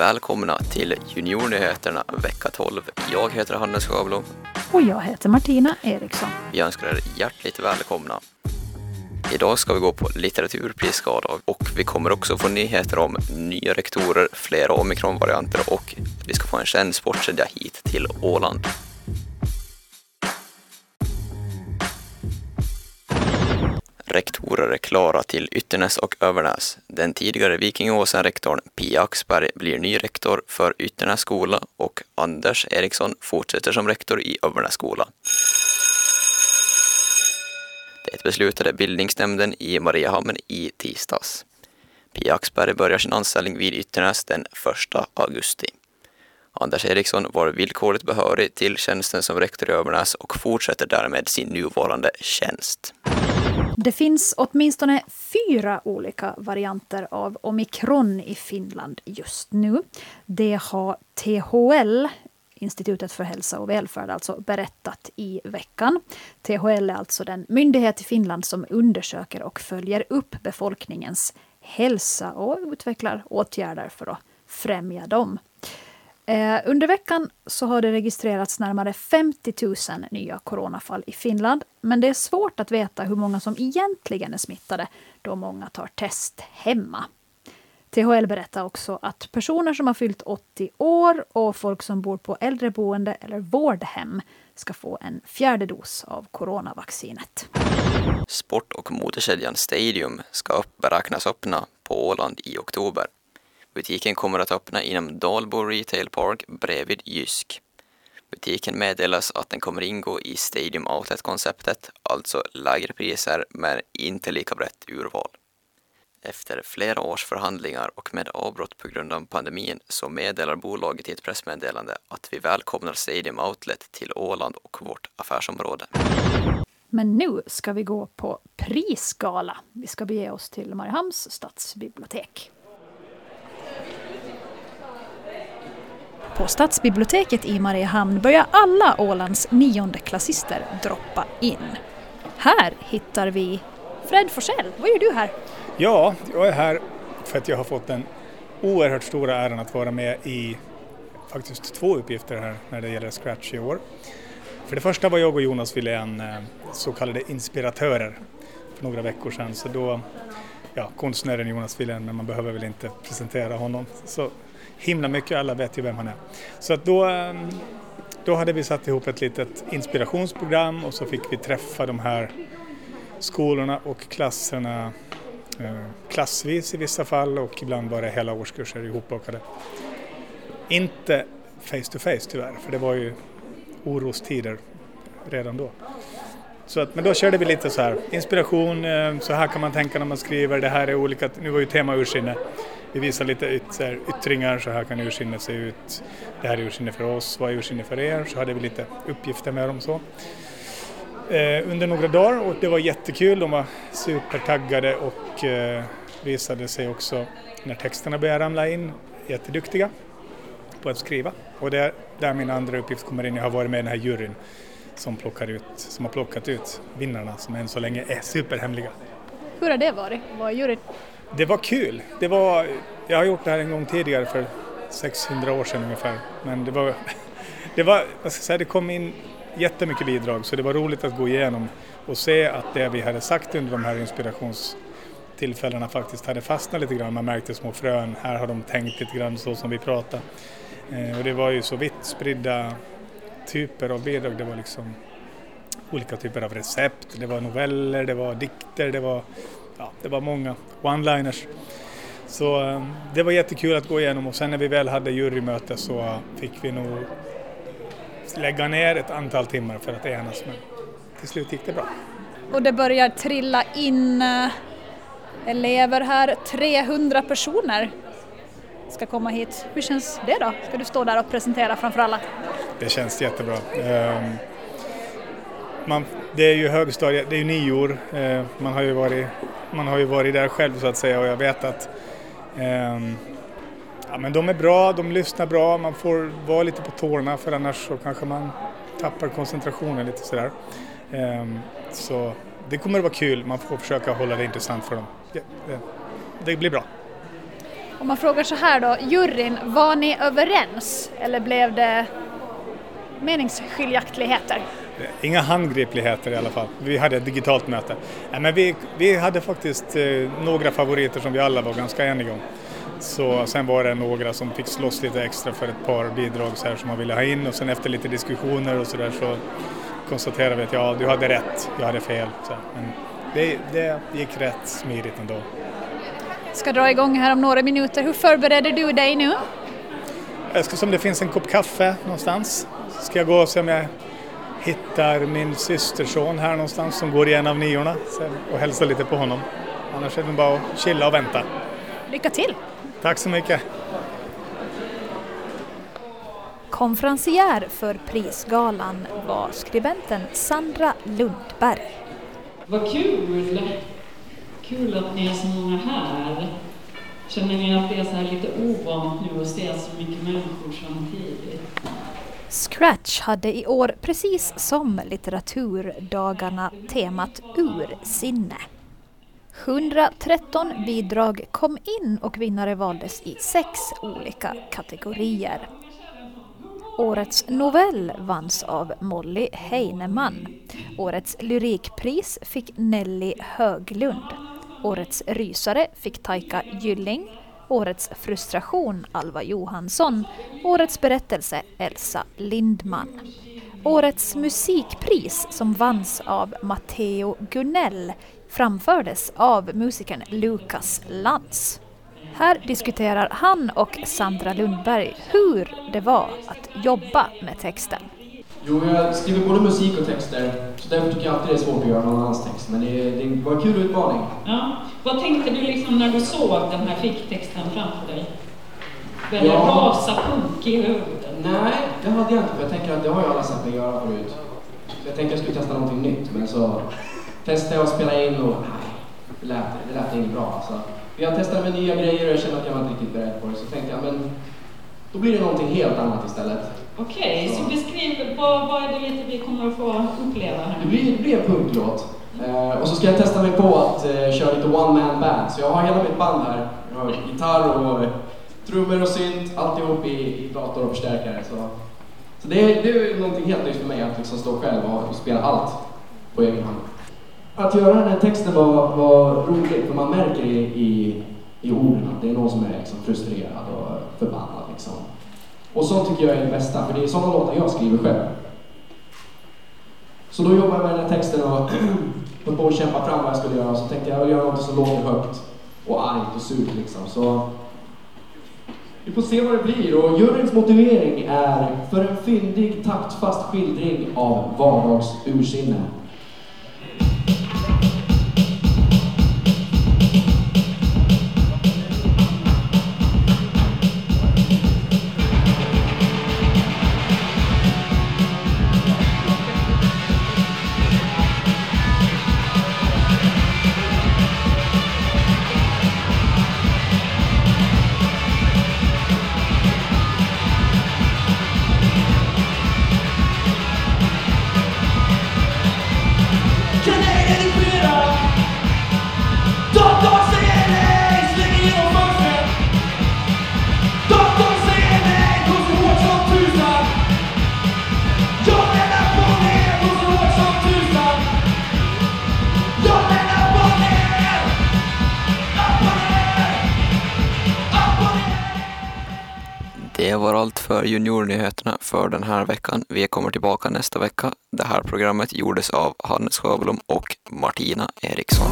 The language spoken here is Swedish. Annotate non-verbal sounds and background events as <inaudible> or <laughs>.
Välkomna till Juniornyheterna vecka 12. Jag heter Hannes Sjöblom. Och jag heter Martina Eriksson. Vi önskar er hjärtligt välkomna. Idag ska vi gå på litteraturprisgala och vi kommer också få nyheter om nya rektorer, flera omikronvarianter och vi ska få en känd sportkedja hit till Åland. Klara till Ytternäs och Övernäs. Den tidigare Vikingåsen-rektorn Pia Axberg blir ny rektor för Ytternäs skola och Anders Eriksson fortsätter som rektor i Övernäs skola. Det beslutade bildningsnämnden i Mariehamn i tisdags. Pia Axberg börjar sin anställning vid Ytternäs den 1 augusti. Anders Eriksson var villkorligt behörig till tjänsten som rektor i Övernäs och fortsätter därmed sin nuvarande tjänst. Det finns åtminstone fyra olika varianter av omikron i Finland just nu. Det har THL, Institutet för hälsa och välfärd, alltså berättat i veckan. THL är alltså den myndighet i Finland som undersöker och följer upp befolkningens hälsa och utvecklar åtgärder för att främja dem. Eh, under veckan så har det registrerats närmare 50 000 nya coronafall i Finland. Men det är svårt att veta hur många som egentligen är smittade då många tar test hemma. THL berättar också att personer som har fyllt 80 år och folk som bor på äldreboende eller vårdhem ska få en fjärde dos av coronavaccinet. Sport och modekedjan Stadium ska upp, beräknas öppna på Åland i oktober. Butiken kommer att öppna inom Dalbo Retail Park bredvid Jysk. Butiken meddelas att den kommer ingå i Stadium Outlet-konceptet, alltså lägre priser men inte lika brett urval. Efter flera års förhandlingar och med avbrott på grund av pandemin så meddelar bolaget i ett pressmeddelande att vi välkomnar Stadium Outlet till Åland och vårt affärsområde. Men nu ska vi gå på prisgala. Vi ska bege oss till Mariehamns stadsbibliotek. På Stadsbiblioteket i Mariehamn börjar alla Ålands niondeklassister droppa in. Här hittar vi Fred Forsell. Vad gör du här? Ja, jag är här för att jag har fått den oerhört stora äran att vara med i faktiskt två uppgifter här när det gäller Scratch i år. För det första var jag och Jonas Wilén eh, så kallade inspiratörer för några veckor sedan. Så då, ja, konstnären Jonas Wilén, men man behöver väl inte presentera honom. Så himla mycket, alla vet ju vem han är. Så att då, ehm, då hade vi satt ihop ett litet inspirationsprogram och så fick vi träffa de här skolorna och klasserna eh, klassvis i vissa fall och ibland bara hela årskurser ihopbakade. Inte face to face tyvärr, för det var ju orostider redan då. Så att, men då körde vi lite så här, inspiration, eh, så här kan man tänka när man skriver, det här är olika, nu var ju tema ursinne. Vi visar lite yt, yttringar, så här kan ursinnet se ut. Det här är ursinne för oss, vad är ursinne för er? Så hade vi lite uppgifter med dem så. Eh, under några dagar och det var jättekul, de var supertaggade och eh, visade sig också när texterna började ramla in jätteduktiga på att skriva. Och det är där min andra uppgift kommer in, jag har varit med i den här juryn som, plockar ut, som har plockat ut vinnarna som än så länge är superhemliga. Hur har det varit? Vad juryn? Det var kul. Det var, jag har gjort det här en gång tidigare för 600 år sedan ungefär. Men det var, <laughs> det var jag ska säga, det kom in jättemycket bidrag så det var roligt att gå igenom och se att det vi hade sagt under de här inspirationstillfällena faktiskt hade fastnat lite grann. Man märkte små frön, här har de tänkt lite grann så som vi pratar. Eh, och det var ju så vitt spridda typer av bidrag. Det var liksom olika typer av recept, det var noveller, det var dikter, det var, ja, det var många one-liners. Så eh, det var jättekul att gå igenom och sen när vi väl hade jurymöte så fick vi nog lägga ner ett antal timmar för att enas men till slut gick det bra. Och det börjar trilla in eh, elever här, 300 personer ska komma hit. Hur känns det då? Ska du stå där och presentera framför alla? Det känns jättebra. Ehm, man, det är ju högstadiet, det är ju nior. Ehm, man har ju varit, man har ju varit där själv så att säga och jag vet att eh, ja, men de är bra, de lyssnar bra, man får vara lite på tårna för annars så kanske man tappar koncentrationen lite sådär. Eh, så det kommer att vara kul, man får försöka hålla det intressant för dem. Det, det, det blir bra. Om man frågar så här då, juryn, var ni överens eller blev det meningsskiljaktigheter? Inga handgripligheter i alla fall. Vi hade ett digitalt möte. Men vi, vi hade faktiskt eh, några favoriter som vi alla var ganska eniga om. Så sen var det några som fick slåss lite extra för ett par bidrag så här som man ville ha in och sen efter lite diskussioner och sådär så konstaterade vi att ja, du hade rätt, jag hade fel. Så, men det, det gick rätt smidigt ändå. Ska dra igång här om några minuter. Hur förbereder du dig nu? Jag ska se om det finns en kopp kaffe någonstans. Ska jag gå och se om jag hittar min systerson här någonstans som går i en av niorna och hälsa lite på honom. Annars är det bara att chilla och vänta. Lycka till! Tack så mycket! Konferencier för prisgalan var skribenten Sandra Lundberg. Vad kul! Kul att ni är så många här. Känner ni att det är så här lite ovant nu att se så mycket människor samtidigt? Scratch hade i år, precis som litteraturdagarna, temat ursinne. 113 bidrag kom in och vinnare valdes i sex olika kategorier. Årets novell vanns av Molly Heinemann. Årets lyrikpris fick Nelly Höglund. Årets rysare fick Taika Gylling. Årets frustration Alva Johansson. Årets berättelse Elsa Lindman. Årets musikpris som vanns av Matteo Gunell framfördes av musikern Lukas Lantz. Här diskuterar han och Sandra Lundberg hur det var att jobba med texten. Jo, jag skriver både musik och texter, så därför tycker jag alltid det är svårt att göra någon annans text. Men det, det var en kul utmaning. Ja. Vad tänkte du liksom när du såg den här ficktexten framför dig? Började Ja. rasa punk i huvudet? Nej, det hade jag inte, för jag tänker att det har ju alla sett mig göra förut. Så jag tänkte jag skulle testa någonting nytt, men så testade jag att spela in och nej, det lät, det lät inte bra. Alltså. Jag testade med nya grejer och jag kände att jag var inte riktigt beredd på det. Så tänkte jag, men då blir det någonting helt annat istället. Okej, så beskriv, vad, vad är det lite vi kommer att få uppleva här Det nu? blir, det blir en punklåt. Eh, och så ska jag testa mig på att eh, köra lite one man band. Så jag har hela mitt band här. Jag har gitarr och eh, trummor och synt, alltihop i, i dator och förstärkare. Så, så det, är, det är någonting helt nytt för mig att liksom stå själv och, och spela allt på egen hand. Att göra den här texten var, var roligt, för man märker i, i, i orden att det är någon som är liksom frustrerad och förbannad. Liksom. Och sånt tycker jag är det bästa, för det är sådana låtar jag skriver själv. Så då jobbade jag med den här texten och <clears throat> höll på att kämpa fram vad jag skulle göra. Så tänkte jag, jag vill göra något som låter högt och argt och surt liksom. Så vi får se vad det blir. Och juryns motivering är för en fyndig, taktfast skildring av vardagsursinne. Det var allt för Juniornyheterna för den här veckan. Vi kommer tillbaka nästa vecka. Det här programmet gjordes av Hannes Sjöblom och Martina Eriksson.